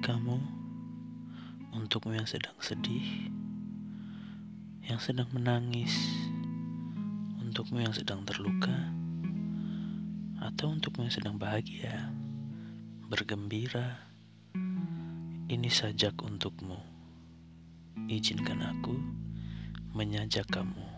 kamu, untukmu yang sedang sedih, yang sedang menangis, untukmu yang sedang terluka, atau untukmu yang sedang bahagia, bergembira, ini sajak untukmu. Izinkan aku menyajak kamu.